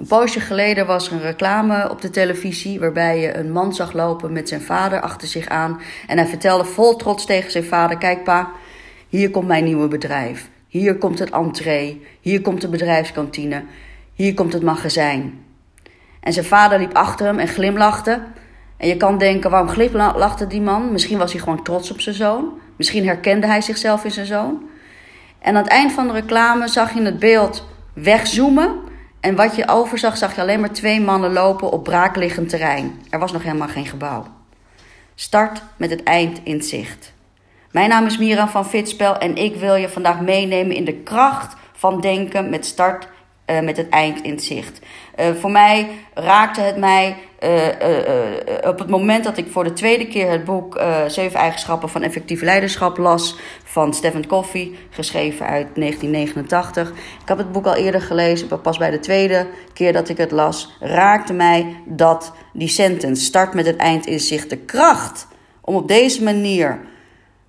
Een poosje geleden was er een reclame op de televisie waarbij je een man zag lopen met zijn vader achter zich aan. En hij vertelde vol trots tegen zijn vader: Kijk, pa, hier komt mijn nieuwe bedrijf. Hier komt het entree. Hier komt de bedrijfskantine. Hier komt het magazijn. En zijn vader liep achter hem en glimlachte. En je kan denken, waarom glimlachte die man? Misschien was hij gewoon trots op zijn zoon. Misschien herkende hij zichzelf in zijn zoon. En aan het eind van de reclame zag je het beeld wegzoomen. En wat je overzag, zag je alleen maar twee mannen lopen op braakliggend terrein. Er was nog helemaal geen gebouw. Start met het eind in zicht. Mijn naam is Mira van Fitspel en ik wil je vandaag meenemen in de kracht van denken met start uh, met het eind in zicht. Uh, voor mij raakte het mij uh, op het moment dat ik voor de tweede keer het boek Zeven Eigenschappen van Effectief Leiderschap las van Stephen Coffey, geschreven uit 1989. Ik heb het boek al eerder gelezen, maar pas bij de tweede keer dat ik het las, raakte mij dat die sentence, start met het eind in zicht, de kracht om op deze manier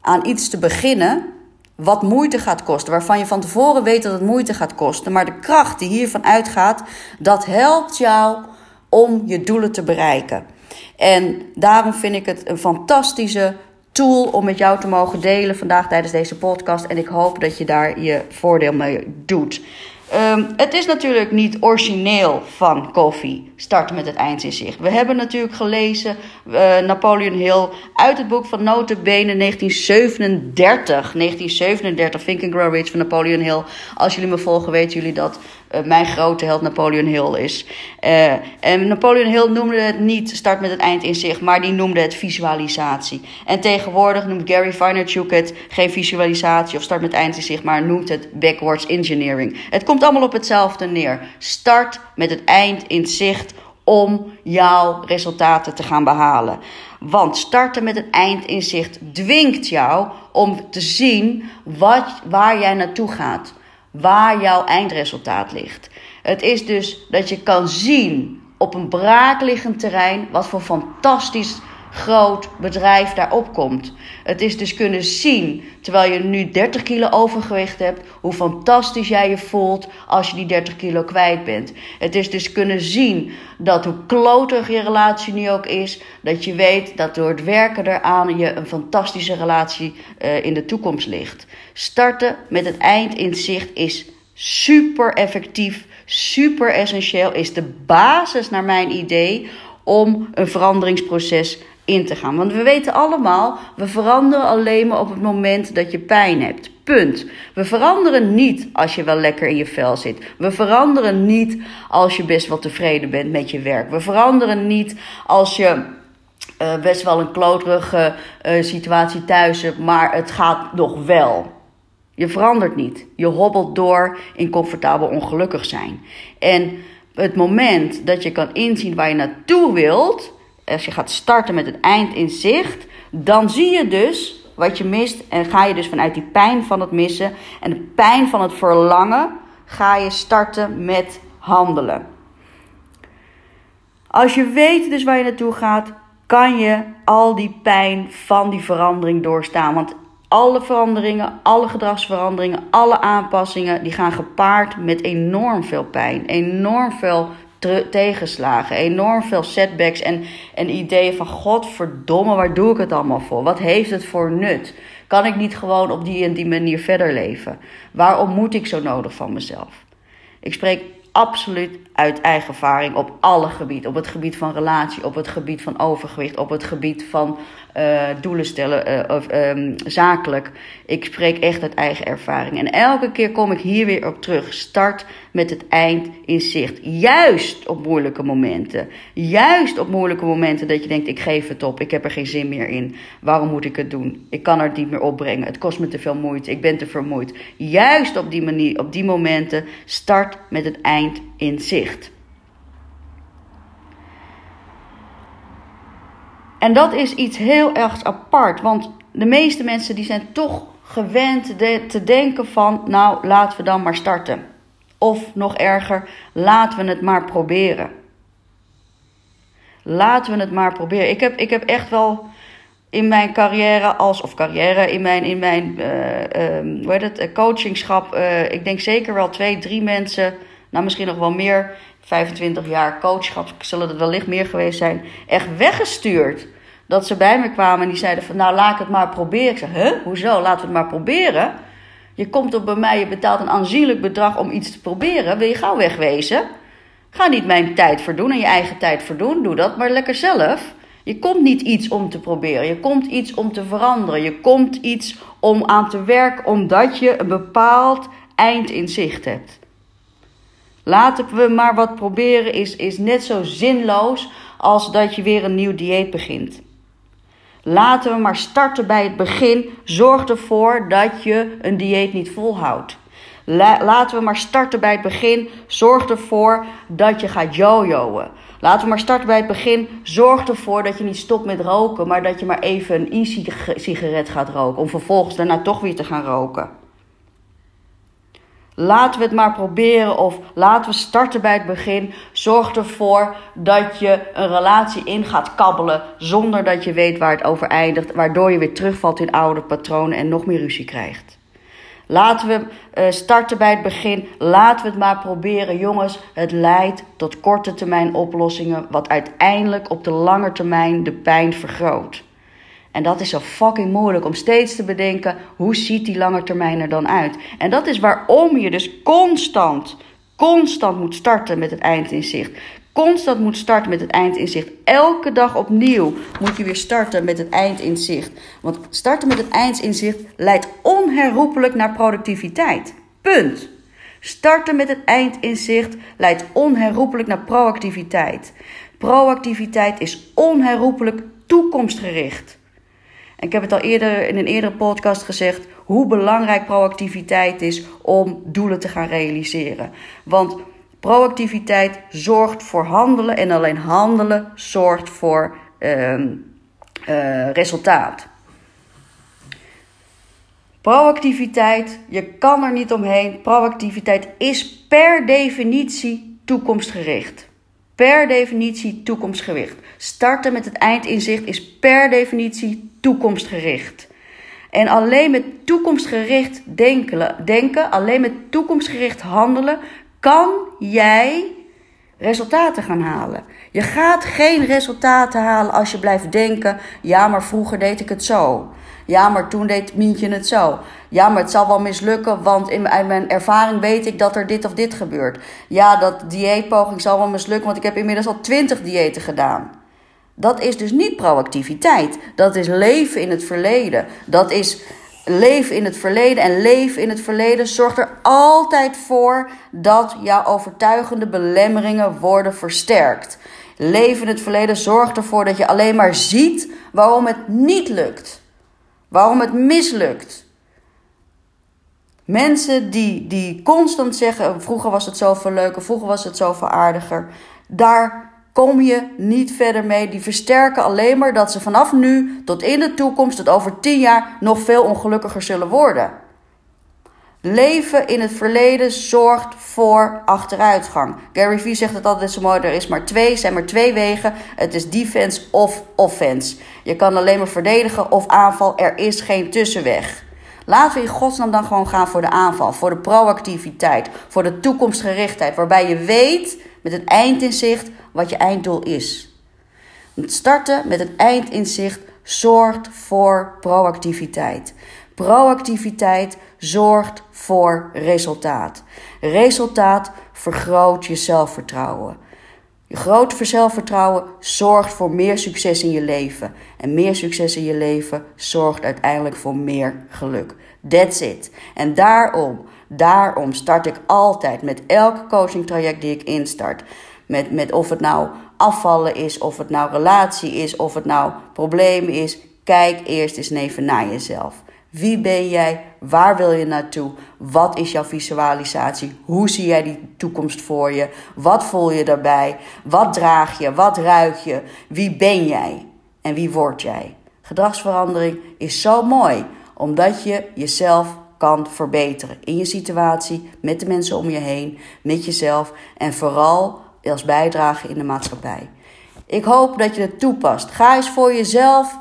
aan iets te beginnen wat moeite gaat kosten, waarvan je van tevoren weet dat het moeite gaat kosten, maar de kracht die hiervan uitgaat, dat helpt jou om je doelen te bereiken. En daarom vind ik het een fantastische tool om met jou te mogen delen vandaag tijdens deze podcast. En ik hoop dat je daar je voordeel mee doet. Um, het is natuurlijk niet origineel van Koffie, starten met het eind in zicht. We hebben natuurlijk gelezen uh, Napoleon Hill uit het boek van Notenbenen 1937. 1937, Think and Grow Rich van Napoleon Hill. Als jullie me volgen weten jullie dat uh, mijn grote held Napoleon Hill is. Uh, en Napoleon Hill noemde het niet start met het eind in zich, maar die noemde het visualisatie. En tegenwoordig noemt Gary Vaynerchuk het geen visualisatie of start met het eind in zich, maar noemt het backwards engineering. Het komt allemaal op hetzelfde neer. Start met het eind in zicht om jouw resultaten te gaan behalen. Want starten met het eind in zicht dwingt jou om te zien wat, waar jij naartoe gaat waar jouw eindresultaat ligt. Het is dus dat je kan zien op een braakliggend terrein wat voor fantastisch groot bedrijf daarop komt. Het is dus kunnen zien, terwijl je nu 30 kilo overgewicht hebt, hoe fantastisch jij je voelt als je die 30 kilo kwijt bent. Het is dus kunnen zien dat hoe kloterig je relatie nu ook is, dat je weet dat door het werken eraan je een fantastische relatie uh, in de toekomst ligt. Starten met het eind in zicht is super effectief, super essentieel, is de basis naar mijn idee om een veranderingsproces in te gaan. Want we weten allemaal, we veranderen alleen maar op het moment dat je pijn hebt. Punt. We veranderen niet als je wel lekker in je vel zit. We veranderen niet als je best wel tevreden bent met je werk. We veranderen niet als je uh, best wel een kloterige uh, situatie thuis hebt, maar het gaat nog wel. Je verandert niet. Je hobbelt door in comfortabel ongelukkig zijn. En het moment dat je kan inzien waar je naartoe wilt, als je gaat starten met het eind in zicht, dan zie je dus wat je mist en ga je dus vanuit die pijn van het missen en de pijn van het verlangen, ga je starten met handelen. Als je weet dus waar je naartoe gaat, kan je al die pijn van die verandering doorstaan. Want alle veranderingen, alle gedragsveranderingen, alle aanpassingen, die gaan gepaard met enorm veel pijn, enorm veel tegenslagen, enorm veel setbacks en, en ideeën van godverdomme, waar doe ik het allemaal voor? Wat heeft het voor nut? Kan ik niet gewoon op die en die manier verder leven? Waarom moet ik zo nodig van mezelf? Ik spreek absoluut uit eigen ervaring op alle gebieden. Op het gebied van relatie, op het gebied van overgewicht, op het gebied van uh, doelen stellen, uh, of, um, zakelijk. Ik spreek echt uit eigen ervaring. En elke keer kom ik hier weer op terug. Start met het eind in zicht. Juist op moeilijke momenten. Juist op moeilijke momenten dat je denkt: ik geef het op, ik heb er geen zin meer in. Waarom moet ik het doen? Ik kan het niet meer opbrengen. Het kost me te veel moeite. Ik ben te vermoeid. Juist op die manier, op die momenten, start met het eind in zicht. En dat is iets heel erg apart, want de meeste mensen die zijn toch gewend te denken van, nou laten we dan maar starten. Of nog erger, laten we het maar proberen. Laten we het maar proberen. Ik heb, ik heb echt wel in mijn carrière als, of carrière, in mijn, in mijn uh, uh, hoe heet het, coachingschap, uh, ik denk zeker wel twee, drie mensen nou misschien nog wel meer, 25 jaar coachschap, zullen het wellicht meer geweest zijn, echt weggestuurd. Dat ze bij me kwamen en die zeiden van, nou laat ik het maar proberen. Ik zeg, huh, hoezo, laten we het maar proberen. Je komt op bij mij, je betaalt een aanzienlijk bedrag om iets te proberen. Wil je gauw wegwezen? Ga niet mijn tijd verdoen en je eigen tijd verdoen. Doe dat maar lekker zelf. Je komt niet iets om te proberen. Je komt iets om te veranderen. Je komt iets om aan te werken omdat je een bepaald eind in zicht hebt. Laten we maar wat proberen is, is net zo zinloos als dat je weer een nieuw dieet begint. Laten we maar starten bij het begin. Zorg ervoor dat je een dieet niet volhoudt. laten we maar starten bij het begin. Zorg ervoor dat je gaat jojoen. Laten we maar starten bij het begin. Zorg ervoor dat je niet stopt met roken, maar dat je maar even een e-sigaret gaat roken. Om vervolgens daarna toch weer te gaan roken. Laten we het maar proberen of laten we starten bij het begin. Zorg ervoor dat je een relatie in gaat kabbelen zonder dat je weet waar het over eindigt, waardoor je weer terugvalt in oude patronen en nog meer ruzie krijgt. Laten we uh, starten bij het begin. Laten we het maar proberen, jongens. Het leidt tot korte termijn oplossingen, wat uiteindelijk op de lange termijn de pijn vergroot. En dat is zo fucking moeilijk om steeds te bedenken hoe ziet die lange termijn er dan uit. En dat is waarom je dus constant, constant moet starten met het eindinzicht. Constant moet starten met het eindinzicht. Elke dag opnieuw moet je weer starten met het eindinzicht. Want starten met het eindinzicht leidt onherroepelijk naar productiviteit. Punt. Starten met het eindinzicht leidt onherroepelijk naar proactiviteit. Proactiviteit is onherroepelijk toekomstgericht. Ik heb het al eerder in een eerdere podcast gezegd hoe belangrijk proactiviteit is om doelen te gaan realiseren. Want proactiviteit zorgt voor handelen en alleen handelen zorgt voor uh, uh, resultaat. Proactiviteit, je kan er niet omheen. Proactiviteit is per definitie toekomstgericht. Per definitie toekomstgericht. Starten met het eindinzicht is per definitie toekomstgericht. En alleen met toekomstgericht denken, denken, alleen met toekomstgericht handelen, kan jij resultaten gaan halen. Je gaat geen resultaten halen als je blijft denken: ja, maar vroeger deed ik het zo. Ja, maar toen deed Mientje het zo. Ja, maar het zal wel mislukken, want in mijn ervaring weet ik dat er dit of dit gebeurt. Ja, dat dieetpoging zal wel mislukken, want ik heb inmiddels al twintig diëten gedaan. Dat is dus niet proactiviteit. Dat is leven in het verleden. Dat is leven in het verleden. En leven in het verleden zorgt er altijd voor dat jouw overtuigende belemmeringen worden versterkt. Leven in het verleden zorgt ervoor dat je alleen maar ziet waarom het niet lukt. Waarom het mislukt. Mensen die, die constant zeggen: vroeger was het zoveel leuker, vroeger was het zoveel aardiger. Daar kom je niet verder mee. Die versterken alleen maar dat ze vanaf nu tot in de toekomst, tot over tien jaar, nog veel ongelukkiger zullen worden. Leven in het verleden zorgt voor achteruitgang. Gary Vee zegt het altijd zo mooi: er is maar twee, zijn maar twee wegen. Het is defense of offense. Je kan alleen maar verdedigen of aanval. Er is geen tussenweg. Laten we in godsnaam dan gewoon gaan voor de aanval, voor de proactiviteit, voor de toekomstgerichtheid, waarbij je weet met het eindinzicht wat je einddoel is. Het starten met het eindinzicht zorgt voor proactiviteit. Proactiviteit zorgt voor resultaat. Resultaat vergroot je zelfvertrouwen. Je grote zelfvertrouwen zorgt voor meer succes in je leven. En meer succes in je leven zorgt uiteindelijk voor meer geluk. That's it. En daarom, daarom start ik altijd met elk coaching traject die ik instart. Met, met of het nou afvallen is, of het nou relatie is, of het nou probleem is. Kijk eerst eens even naar jezelf. Wie ben jij? Waar wil je naartoe? Wat is jouw visualisatie? Hoe zie jij die toekomst voor je? Wat voel je daarbij? Wat draag je? Wat ruik je? Wie ben jij? En wie word jij? Gedragsverandering is zo mooi, omdat je jezelf kan verbeteren in je situatie, met de mensen om je heen, met jezelf en vooral als bijdrage in de maatschappij. Ik hoop dat je het toepast. Ga eens voor jezelf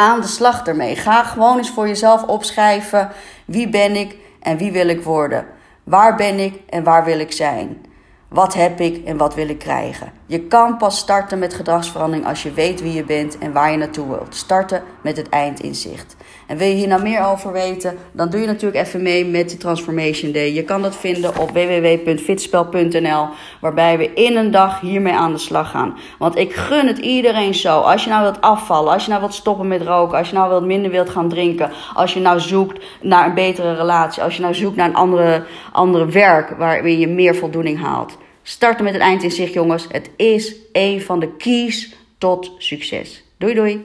aan de slag ermee. Ga gewoon eens voor jezelf opschrijven: wie ben ik en wie wil ik worden? Waar ben ik en waar wil ik zijn? Wat heb ik en wat wil ik krijgen? Je kan pas starten met gedragsverandering als je weet wie je bent en waar je naartoe wilt. Starten met het eind in zicht. En wil je hier nou meer over weten, dan doe je natuurlijk even mee met de Transformation Day. Je kan dat vinden op www.fitspel.nl, waarbij we in een dag hiermee aan de slag gaan. Want ik gun het iedereen zo. Als je nou wilt afvallen, als je nou wilt stoppen met roken, als je nou wilt minder wilt gaan drinken, als je nou zoekt naar een betere relatie, als je nou zoekt naar een andere, andere werk waarin je meer voldoening haalt. Starten met het eind in zicht, jongens. Het is een van de keys tot succes. Doei doei.